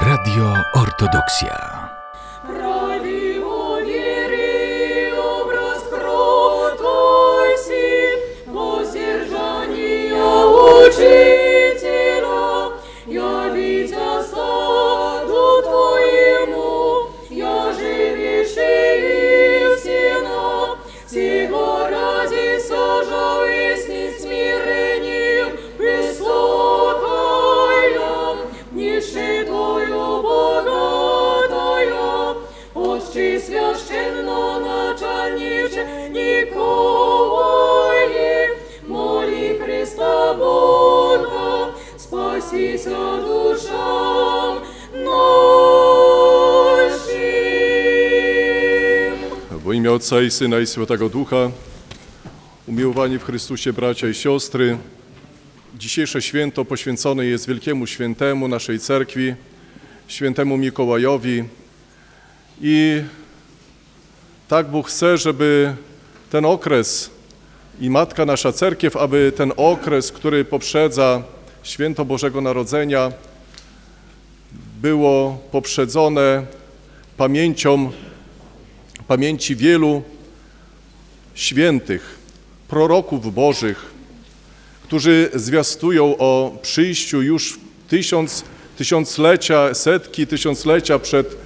Radio Ortodoksja. W imię Ojca i Syna i Świętego Ducha, umiłowani w Chrystusie bracia i siostry, dzisiejsze święto poświęcone jest wielkiemu świętemu naszej cerkwi, świętemu Mikołajowi. I tak Bóg chce, żeby ten okres i Matka nasza Cerkiew, aby ten okres, który poprzedza święto Bożego Narodzenia, było poprzedzone pamięcią pamięci wielu świętych, proroków bożych, którzy zwiastują o przyjściu już tysiąc, tysiąclecia, setki tysiąclecia przed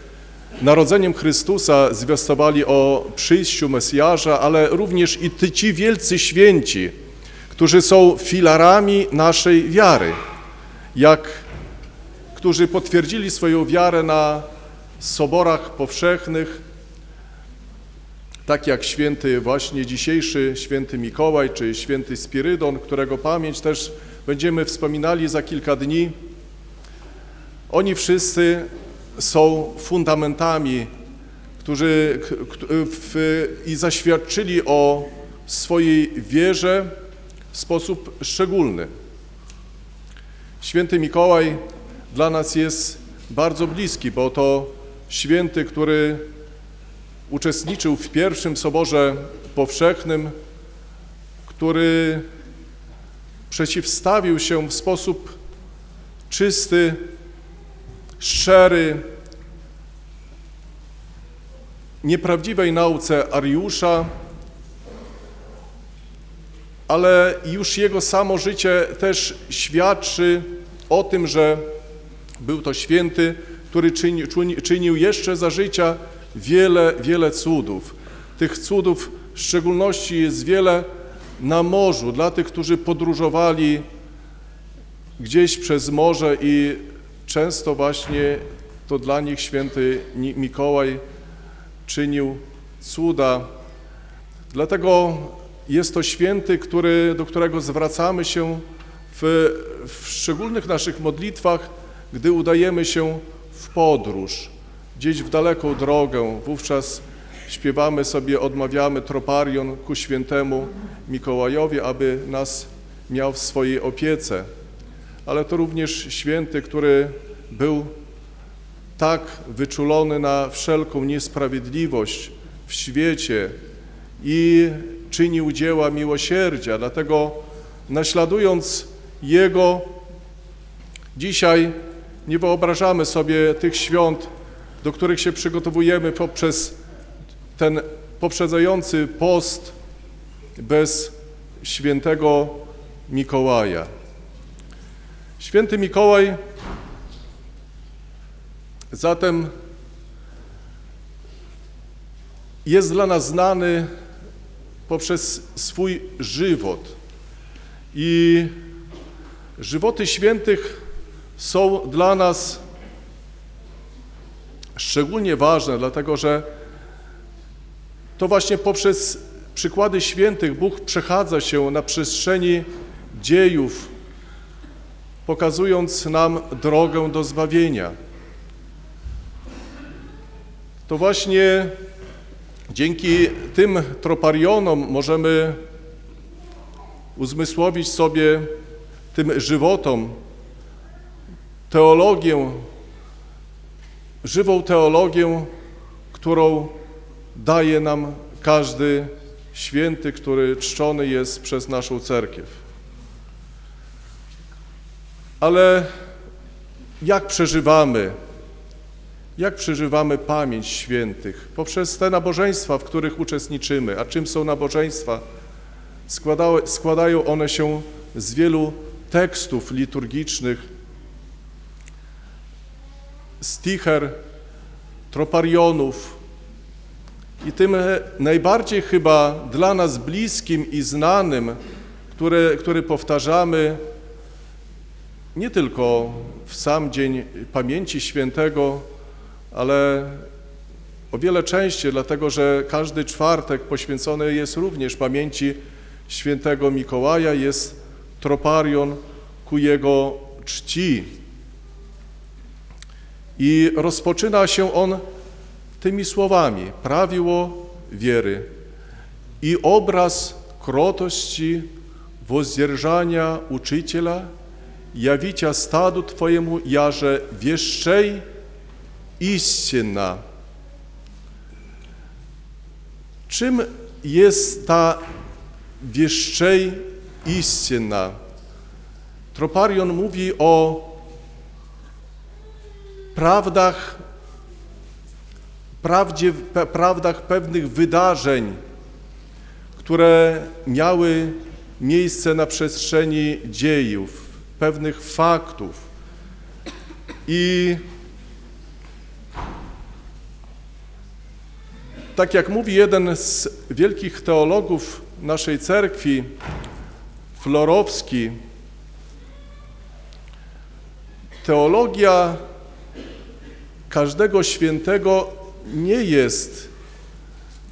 narodzeniem Chrystusa zwiastowali o przyjściu Mesjasza, ale również i ci wielcy święci, którzy są filarami naszej wiary, jak którzy potwierdzili swoją wiarę na soborach powszechnych, tak jak święty właśnie dzisiejszy święty Mikołaj czy święty Spirydon, którego pamięć też będziemy wspominali za kilka dni. Oni wszyscy są fundamentami, którzy w, i zaświadczyli o swojej wierze w sposób szczególny. Święty Mikołaj dla nas jest bardzo bliski, bo to święty, który uczestniczył w pierwszym soborze powszechnym, który przeciwstawił się w sposób czysty, szczery nieprawdziwej nauce Ariusza, ale już jego samo życie też świadczy o tym, że był to święty, który czyni, czyni, czynił jeszcze za życia wiele, wiele cudów. Tych cudów w szczególności jest wiele na morzu, dla tych, którzy podróżowali gdzieś przez morze i często właśnie to dla nich święty Mikołaj czynił cuda. Dlatego jest to święty, który, do którego zwracamy się w, w szczególnych naszych modlitwach, gdy udajemy się w podróż, gdzieś w daleką drogę. Wówczas śpiewamy sobie, odmawiamy troparion ku świętemu Mikołajowi, aby nas miał w swojej opiece. Ale to również święty, który był tak wyczulony na wszelką niesprawiedliwość w świecie i czynił dzieła miłosierdzia. Dlatego naśladując Jego, dzisiaj nie wyobrażamy sobie tych świąt, do których się przygotowujemy poprzez ten poprzedzający post bez świętego Mikołaja. Święty Mikołaj zatem jest dla nas znany poprzez swój żywot. I żywoty świętych są dla nas szczególnie ważne, dlatego że to właśnie poprzez przykłady świętych Bóg przechadza się na przestrzeni dziejów, pokazując nam drogę do zbawienia. To właśnie dzięki tym troparionom możemy uzmysłowić sobie tym żywotom teologię, żywą teologię, którą daje nam każdy święty, który czczony jest przez naszą cerkiew. Ale jak przeżywamy jak przeżywamy pamięć świętych poprzez te nabożeństwa, w których uczestniczymy. A czym są nabożeństwa? Składały, składają one się z wielu tekstów liturgicznych, sticher, troparionów. I tym najbardziej chyba dla nas bliskim i znanym, który, który powtarzamy nie tylko w sam dzień pamięci świętego, ale o wiele częściej, dlatego że każdy czwartek poświęcony jest również pamięci świętego Mikołaja, jest troparion ku jego czci. I rozpoczyna się on tymi słowami: prawiło wiery i obraz krotości, wozzdzierżania uczyciela, jawicia stadu Twojemu, jarze wieszczej istina. Czym jest ta wieszczej istina? Troparion mówi o prawdach, prawdzie, prawdach pewnych wydarzeń, które miały miejsce na przestrzeni dziejów, pewnych faktów. I tak jak mówi jeden z wielkich teologów naszej cerkwi, Florowski, teologia każdego świętego nie jest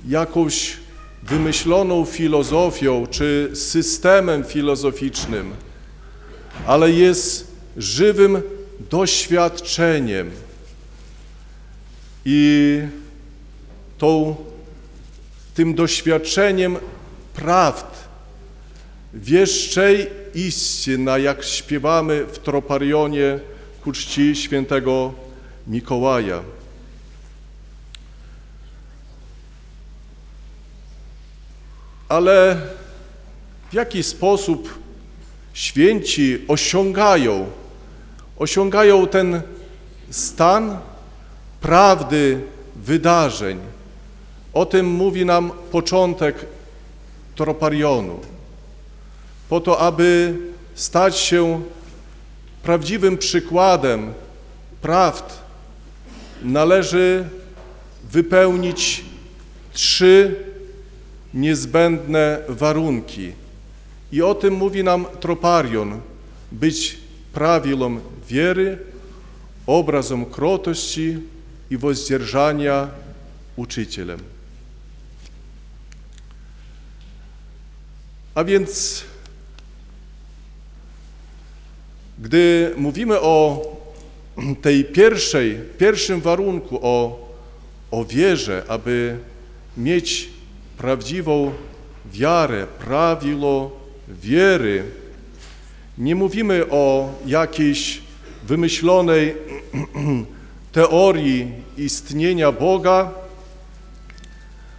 jakąś wymyśloną filozofią czy systemem filozoficznym, ale jest żywym doświadczeniem. I tą, tym doświadczeniem prawd, wieszczej istina, jak śpiewamy w Troparionie ku czci świętego Mikołaja. Ale w jaki sposób święci osiągają, osiągają ten stan prawdy wydarzeń? O tym mówi nam początek Troparionu. Po to, aby stać się prawdziwym przykładem prawd, należy wypełnić trzy niezbędne warunki. I o tym mówi nam Troparion. Być prawilą wiery, obrazem krotości i wozzdzierżania uczycielem. A więc, gdy mówimy o tej pierwszej, pierwszym warunku, o, o wierze, aby mieć prawdziwą wiarę, prawilo wiery, nie mówimy o jakiejś wymyślonej teorii istnienia Boga,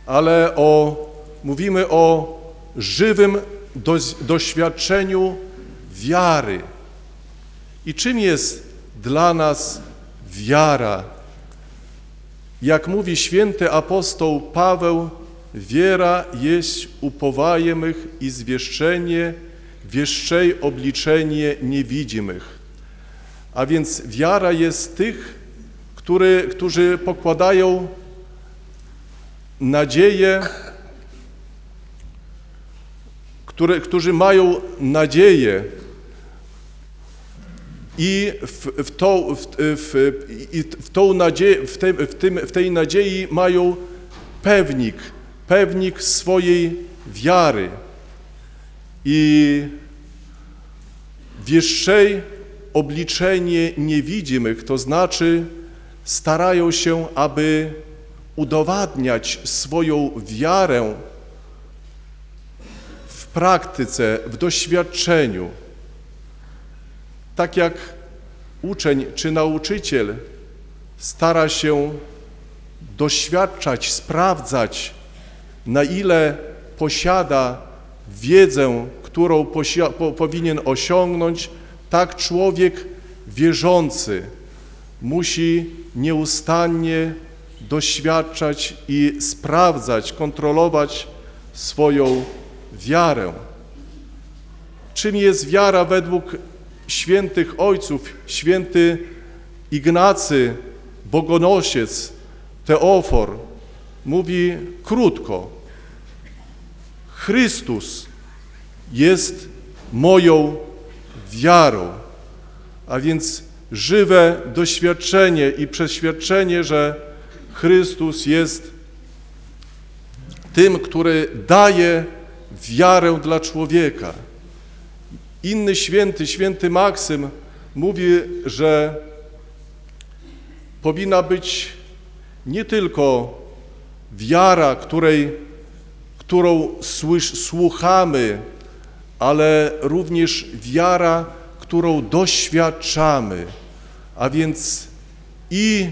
ale o, mówimy o żywym do, doświadczeniu wiary. I czym jest dla nas wiara? Jak mówi święty apostoł Paweł, wiera jest upowajem i zwieszczenie, wieszczej obliczenie niewidzimych. A więc wiara jest tych, który, którzy pokładają nadzieję które, którzy mają nadzieję i w, w, tą, w, w, w, tą nadzieję, w, te, w, tym, w tej nadziei mają pewnik, pewnik swojej wiary. I wieszczej obliczenie niewidzimych, to znaczy starają się, aby udowadniać swoją wiarę praktyce, w doświadczeniu. Tak jak uczeń czy nauczyciel stara się doświadczać, sprawdzać, na ile posiada wiedzę, którą po, powinien osiągnąć, tak człowiek wierzący musi nieustannie doświadczać i sprawdzać, kontrolować swoją wiarę. Czym jest wiara według świętych ojców, święty Ignacy, Bogonosiec, Teofor mówi krótko: Chrystus jest moją wiarą. A więc żywe doświadczenie i przeświadczenie, że Chrystus jest tym, który daje wiarę dla człowieka. Inny święty, święty Maksym mówi, że powinna być nie tylko wiara, której, którą słysz, słuchamy, ale również wiara, którą doświadczamy, a więc i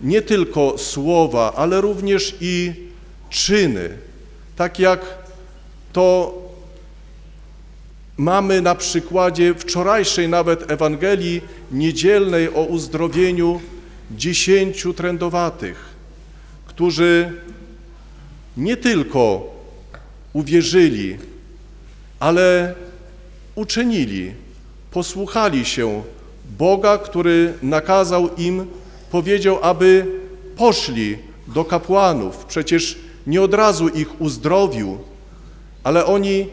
nie tylko słowa, ale również i czyny. Tak jak to mamy na przykładzie wczorajszej nawet Ewangelii niedzielnej o uzdrowieniu dziesięciu trędowatych, którzy nie tylko uwierzyli, ale uczynili, posłuchali się Boga, który nakazał im, powiedział, aby poszli do kapłanów. Przecież nie od razu ich uzdrowił, ale oni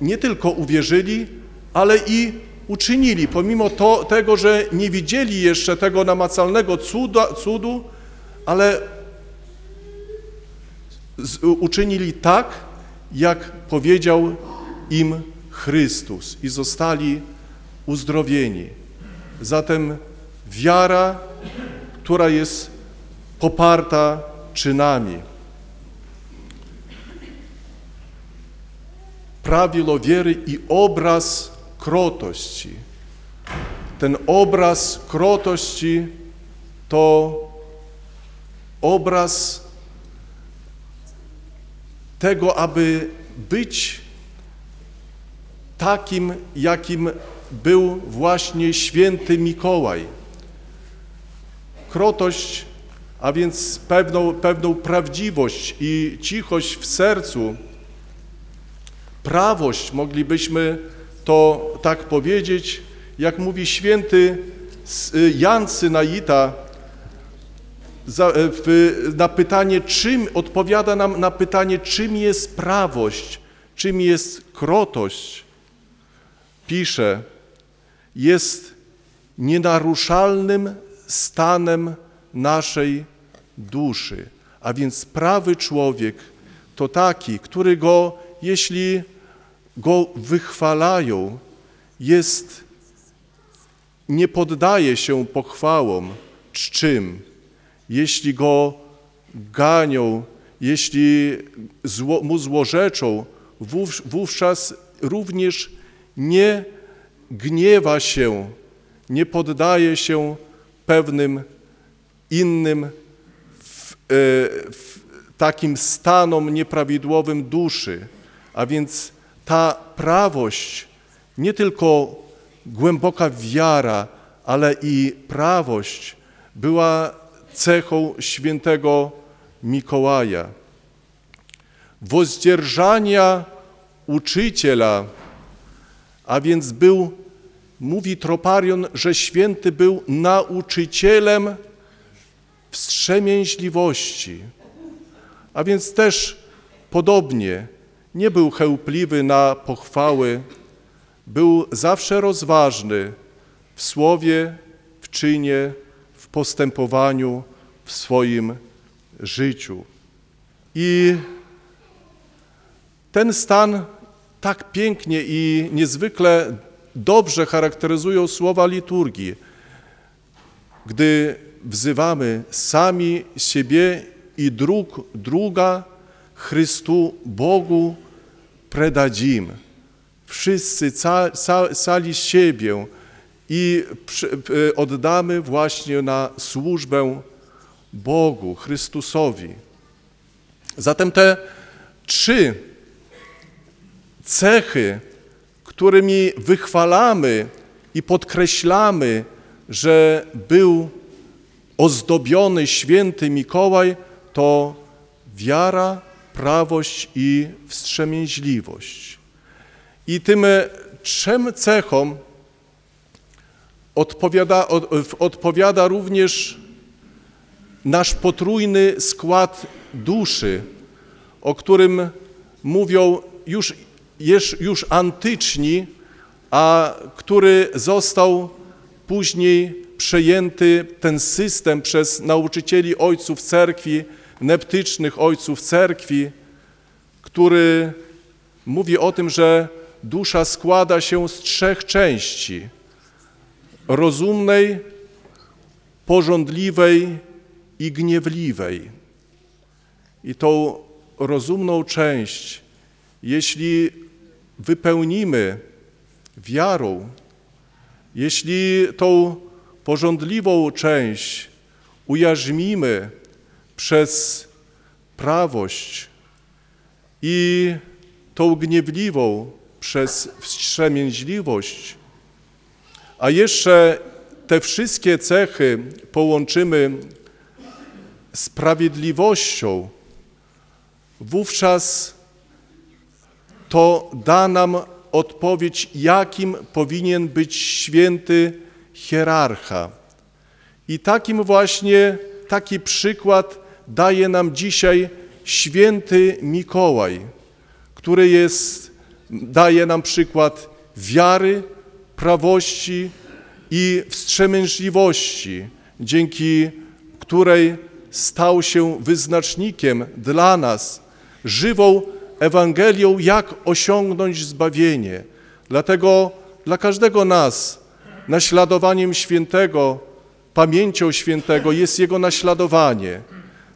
nie tylko uwierzyli, ale i uczynili, pomimo to, tego, że nie widzieli jeszcze tego namacalnego cuda, cudu, ale z, uczynili tak, jak powiedział im Chrystus i zostali uzdrowieni. Zatem wiara, która jest poparta czynami. Prawilo wiery i obraz krotości. Ten obraz krotości to obraz tego, aby być takim, jakim był właśnie święty Mikołaj. Krotość, a więc pewną, pewną prawdziwość i cichość w sercu, prawość, moglibyśmy to tak powiedzieć, jak mówi święty Jan Synaita, w, na pytanie, czym, odpowiada nam na pytanie, czym jest prawość, czym jest krotość. Pisze, jest nienaruszalnym stanem naszej duszy. A więc prawy człowiek to taki, który go, jeśli go wychwalają, jest, nie poddaje się pochwałom, czczym. Jeśli go ganią, jeśli zło, mu złorzeczą, wów, wówczas również nie gniewa się, nie poddaje się pewnym innym w, e, w takim stanom nieprawidłowym duszy. A więc ta prawość, nie tylko głęboka wiara, ale i prawość była cechą świętego Mikołaja. Woździerżania uczyciela, a więc był, mówi Troparion, że święty był nauczycielem wstrzemięźliwości. A więc też podobnie nie był chełpliwy na pochwały, był zawsze rozważny w słowie, w czynie, w postępowaniu, w swoim życiu. I ten stan tak pięknie i niezwykle dobrze charakteryzują słowa liturgii, gdy wzywamy sami siebie i drug, druga Chrystu Bogu predadzim. Wszyscy cali siebie i oddamy właśnie na służbę Bogu, Chrystusowi. Zatem te trzy cechy, którymi wychwalamy i podkreślamy, że był ozdobiony święty Mikołaj, to wiara, prawość i wstrzemięźliwość. I tym trzem cechom odpowiada, od, odpowiada również nasz potrójny skład duszy, o którym mówią już, już antyczni, a który został później przejęty ten system przez nauczycieli ojców cerkwi, neptycznych ojców cerkwi, który mówi o tym, że dusza składa się z trzech części: rozumnej, porządliwej i gniewliwej. I tą rozumną część, jeśli wypełnimy wiarą, jeśli tą porządliwą część ujarzmimy przez prawość i tą gniewliwą przez wstrzemięźliwość, a jeszcze te wszystkie cechy połączymy sprawiedliwością, wówczas to da nam odpowiedź, jakim powinien być święty hierarcha. I takim właśnie, taki przykład daje nam dzisiaj święty Mikołaj, który jest, daje nam przykład wiary, prawości i wstrzemięźliwości, dzięki której stał się wyznacznikiem dla nas, żywą Ewangelią, jak osiągnąć zbawienie. Dlatego dla każdego nas naśladowaniem świętego, pamięcią świętego jest jego naśladowanie.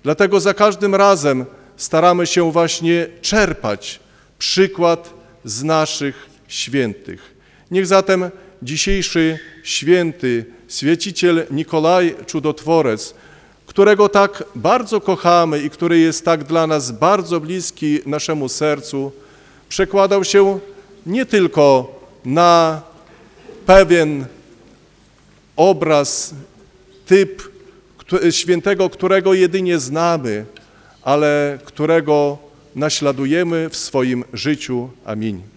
Dlatego za każdym razem staramy się właśnie czerpać przykład z naszych świętych. Niech zatem dzisiejszy święty, świeciciel Nikolaj Czudotworec, którego tak bardzo kochamy i który jest tak dla nas bardzo bliski naszemu sercu, przekładał się nie tylko na pewien obraz, typ świętego, którego jedynie znamy, ale którego naśladujemy w swoim życiu. Amin.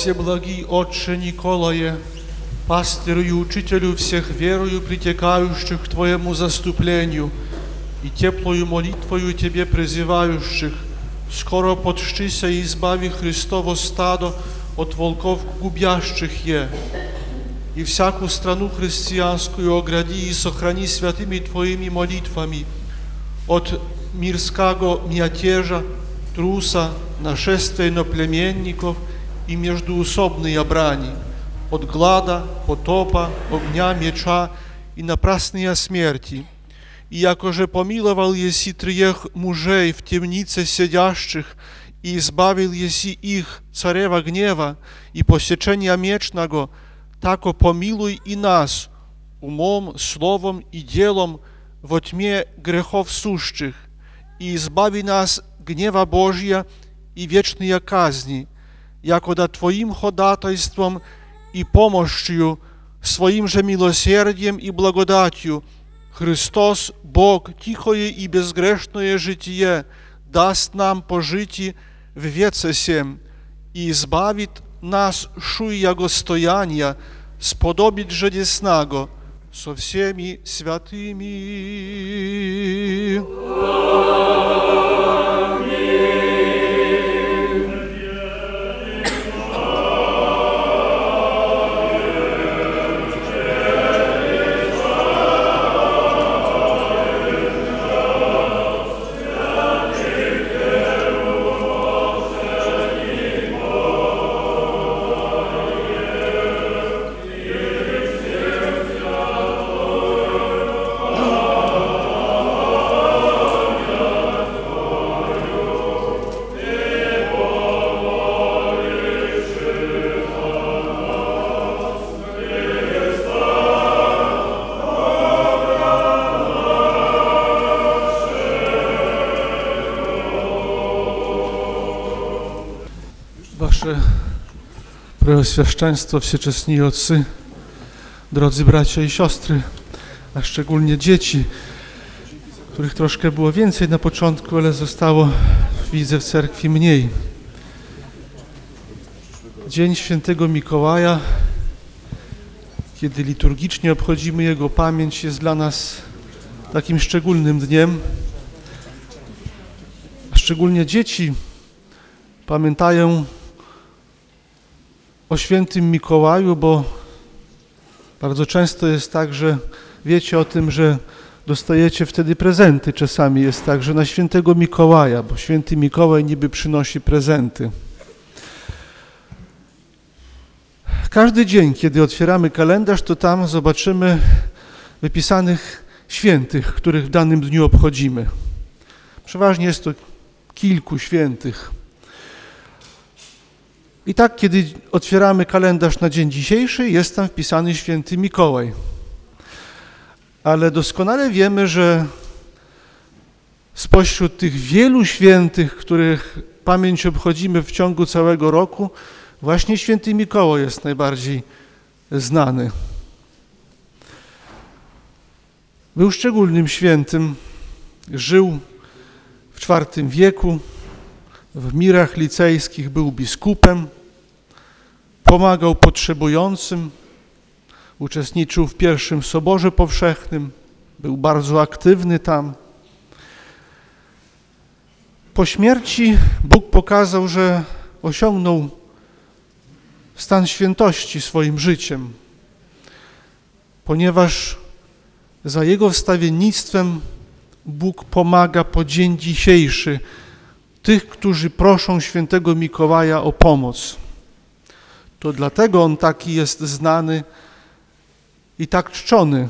нас. О всеблагий Отче Николае, пастырю и учителю всех верою притекающих к Твоему заступлению и теплою молитвою Тебе призывающих, Скоро подшися и избави Христово стадо от волков губящих е. И всяку страну христианскую огради и сохрани святыми Твоими молитвами от мирского мятежа, труса, нашествия иноплеменников и междуусобной брани, от глада, потопа, огня, меча и напрасной смерти. И якоже помиловал еси триех мужей в темнице сидящих, и избавил еси их царева гнева и посечения мечного, тако помилуй и нас умом, словом и делом во тьме грехов сущих, и избави нас гнева Божия и вечные казни, якода Твоим ходатайством и помощью, своим же милосердием и благодатью, Христос, Бог, тихое и безгрешное житие, даст нам пожити в веце сем и избавит нас шуяго стояния, сподобит же деснаго со всеми святыми. Wasze Preoswieszczeństwo, Wsieczesni Otcy, drodzy bracia i siostry, a szczególnie dzieci, których troszkę było więcej na początku, ale zostało, widzę, w cerkwi mniej. Dzień Świętego Mikołaja, kiedy liturgicznie obchodzimy Jego pamięć, jest dla nas takim szczególnym dniem. A szczególnie dzieci pamiętają o świętym Mikołaju, bo bardzo często jest tak, że wiecie o tym, że dostajecie wtedy prezenty. Czasami jest tak, że na świętego Mikołaja, bo święty Mikołaj niby przynosi prezenty. Każdy dzień, kiedy otwieramy kalendarz, to tam zobaczymy wypisanych świętych, których w danym dniu obchodzimy. Przeważnie jest to kilku świętych. I tak, kiedy otwieramy kalendarz na dzień dzisiejszy, jest tam wpisany święty Mikołaj. Ale doskonale wiemy, że spośród tych wielu świętych, których pamięć obchodzimy w ciągu całego roku, właśnie święty Mikołaj jest najbardziej znany. Był szczególnym świętym, żył w IV wieku, w mirach licejskich był biskupem, pomagał potrzebującym, uczestniczył w pierwszym Soborze Powszechnym, był bardzo aktywny tam. Po śmierci Bóg pokazał, że osiągnął stan świętości swoim życiem, ponieważ za jego wstawiennictwem Bóg pomaga po dzień dzisiejszy tych, którzy proszą świętego Mikołaja o pomoc. To dlatego on taki jest znany i tak czczony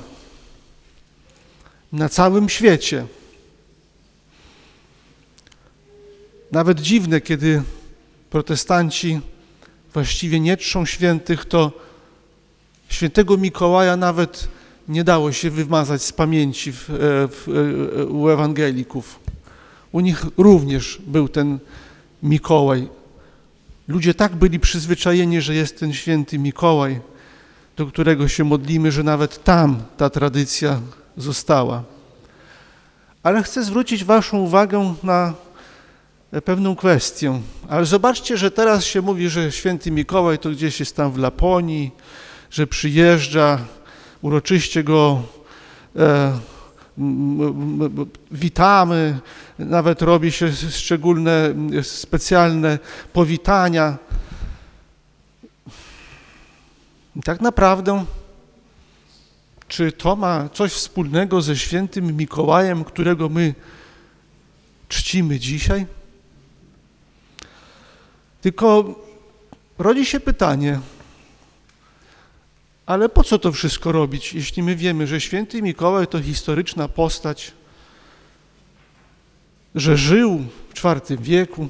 na całym świecie. Nawet dziwne, kiedy protestanci właściwie nie czczą świętych, to świętego Mikołaja nawet nie dało się wymazać z pamięci w, w, u ewangelików. U nich również był ten Mikołaj. Ludzie tak byli przyzwyczajeni, że jest ten święty Mikołaj, do którego się modlimy, że nawet tam ta tradycja została. Ale chcę zwrócić Waszą uwagę na pewną kwestię. Ale zobaczcie, że teraz się mówi, że święty Mikołaj to gdzieś jest tam w Laponii, że przyjeżdża, uroczyście go e, witamy, nawet robi się szczególne, specjalne powitania. I tak naprawdę, czy to ma coś wspólnego ze świętym Mikołajem, którego my czcimy dzisiaj? Tylko rodzi się pytanie, ale po co to wszystko robić, jeśli my wiemy, że święty Mikołaj to historyczna postać, że żył w IV wieku,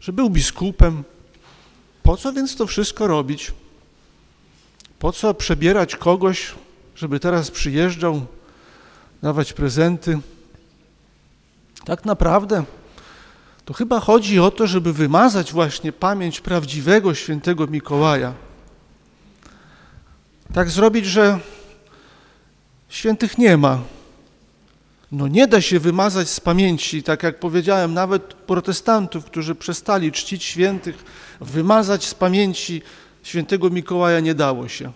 że był biskupem? Po co więc to wszystko robić? Po co przebierać kogoś, żeby teraz przyjeżdżał, dawać prezenty? Tak naprawdę to chyba chodzi o to, żeby wymazać właśnie pamięć prawdziwego świętego Mikołaja. Tak zrobić, że świętych nie ma. No nie da się wymazać z pamięci, tak jak powiedziałem, nawet protestantów, którzy przestali czcić świętych, wymazać z pamięci świętego Mikołaja nie dało się.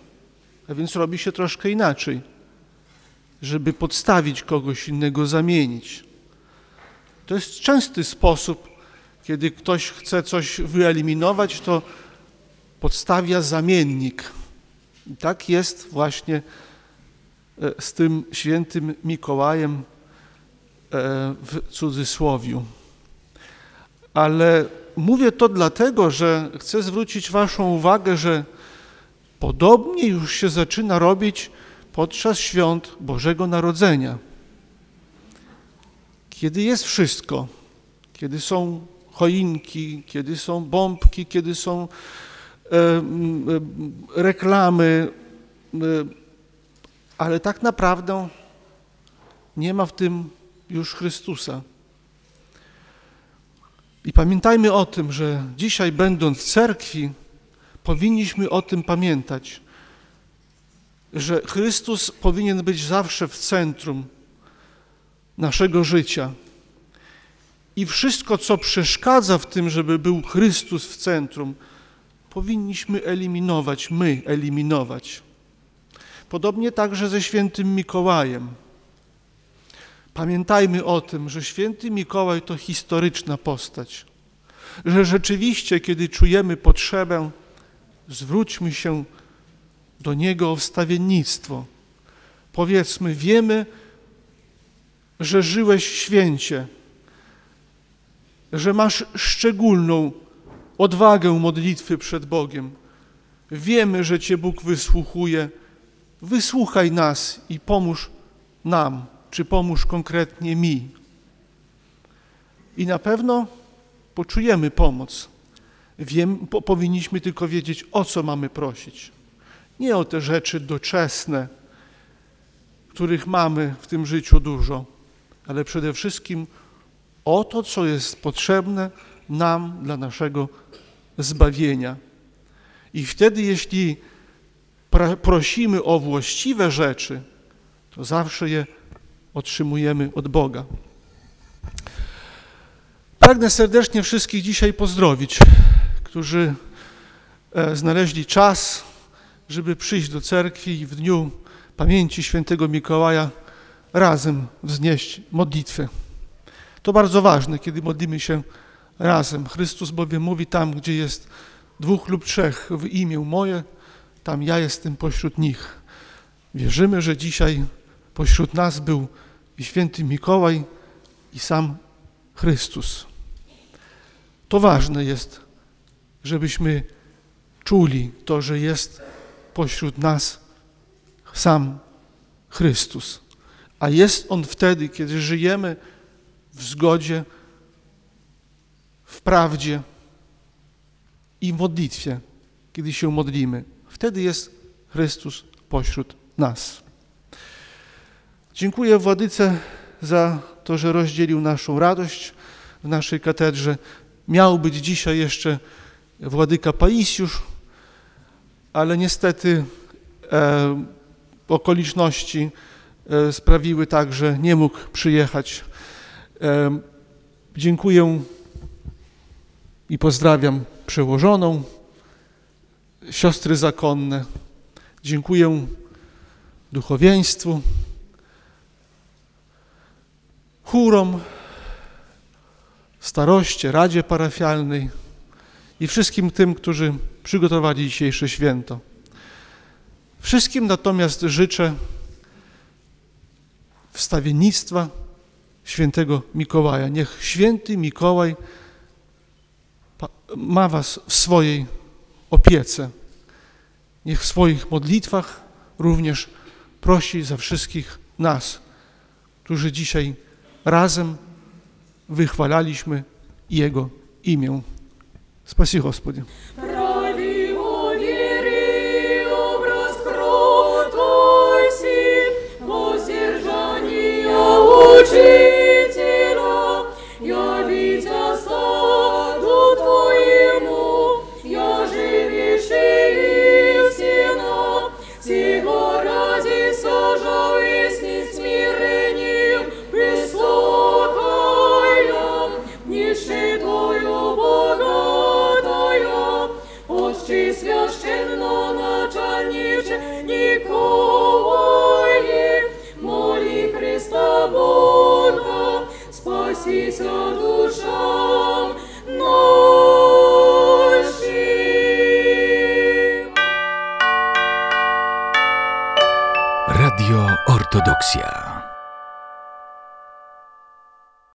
A więc robi się troszkę inaczej, żeby podstawić kogoś innego, zamienić. To jest częsty sposób, kiedy ktoś chce coś wyeliminować, to podstawia zamiennik. I tak jest właśnie e, z tym świętym Mikołajem e, w cudzysłowiu. Ale mówię to dlatego, że chcę zwrócić Waszą uwagę, że podobnie już się zaczyna robić podczas świąt Bożego Narodzenia. Kiedy jest wszystko, kiedy są choinki, kiedy są bombki, kiedy są reklamy, e, ale tak naprawdę nie ma w tym już Chrystusa. I pamiętajmy o tym, że dzisiaj, będąc w cerkwi, powinniśmy o tym pamiętać, że Chrystus powinien być zawsze w centrum naszego życia. I wszystko, co przeszkadza w tym, żeby był Chrystus w centrum, powinniśmy eliminować, my eliminować. Podobnie także ze świętym Mikołajem. Pamiętajmy o tym, że święty Mikołaj to historyczna postać, że rzeczywiście, kiedy czujemy potrzebę, zwróćmy się do Niego o wstawiennictwo. Powiedzmy, wiemy, że żyłeś święcie, że masz szczególną odwagę modlitwy przed Bogiem. Wiemy, że Cię Bóg wysłuchuje. Wysłuchaj nas i pomóż nam, czy pomóż konkretnie mi. I na pewno poczujemy pomoc. Wiem, po, powinniśmy tylko wiedzieć, o co mamy prosić. Nie o te rzeczy doczesne, których mamy w tym życiu dużo, ale przede wszystkim o to, co jest potrzebne nam dla naszego zbawienia. I wtedy, jeśli prosimy o właściwe rzeczy, to zawsze je otrzymujemy od Boga. Pragnę serdecznie wszystkich dzisiaj pozdrowić, którzy e, znaleźli czas, żeby przyjść do cerkwi i w dniu pamięci świętego Mikołaja razem wznieść modlitwę. To bardzo ważne, kiedy modlimy się razem. Chrystus bowiem mówi tam, gdzie jest dwóch lub trzech w imię moje, tam ja jestem pośród nich. Wierzymy, że dzisiaj pośród nas był i święty Mikołaj i sam Chrystus. To ważne jest, żebyśmy czuli to, że jest pośród nas sam Chrystus. A jest On wtedy, kiedy żyjemy w zgodzie, w prawdzie i w modlitwie, kiedy się modlimy. Wtedy jest Chrystus pośród nas. Dziękuję Władyce za to, że rozdzielił naszą radość w naszej katedrze. Miał być dzisiaj jeszcze Władyka Paisiusz, ale niestety e, okoliczności e, sprawiły tak, że nie mógł przyjechać. E, dziękuję i pozdrawiam przełożoną, siostry zakonne. Dziękuję duchowieństwu chórom, staroście, Radzie Parafialnej i wszystkim tym, którzy przygotowali dzisiejsze święto. Wszystkim natomiast życzę wstawiennictwa świętego Mikołaja. Niech święty Mikołaj ma was w swojej opiece. Niech w swoich modlitwach również prosi za wszystkich nas, którzy dzisiaj razem wychwalaliśmy Jego imię. Спаси Господи. Radio Ortodoksja.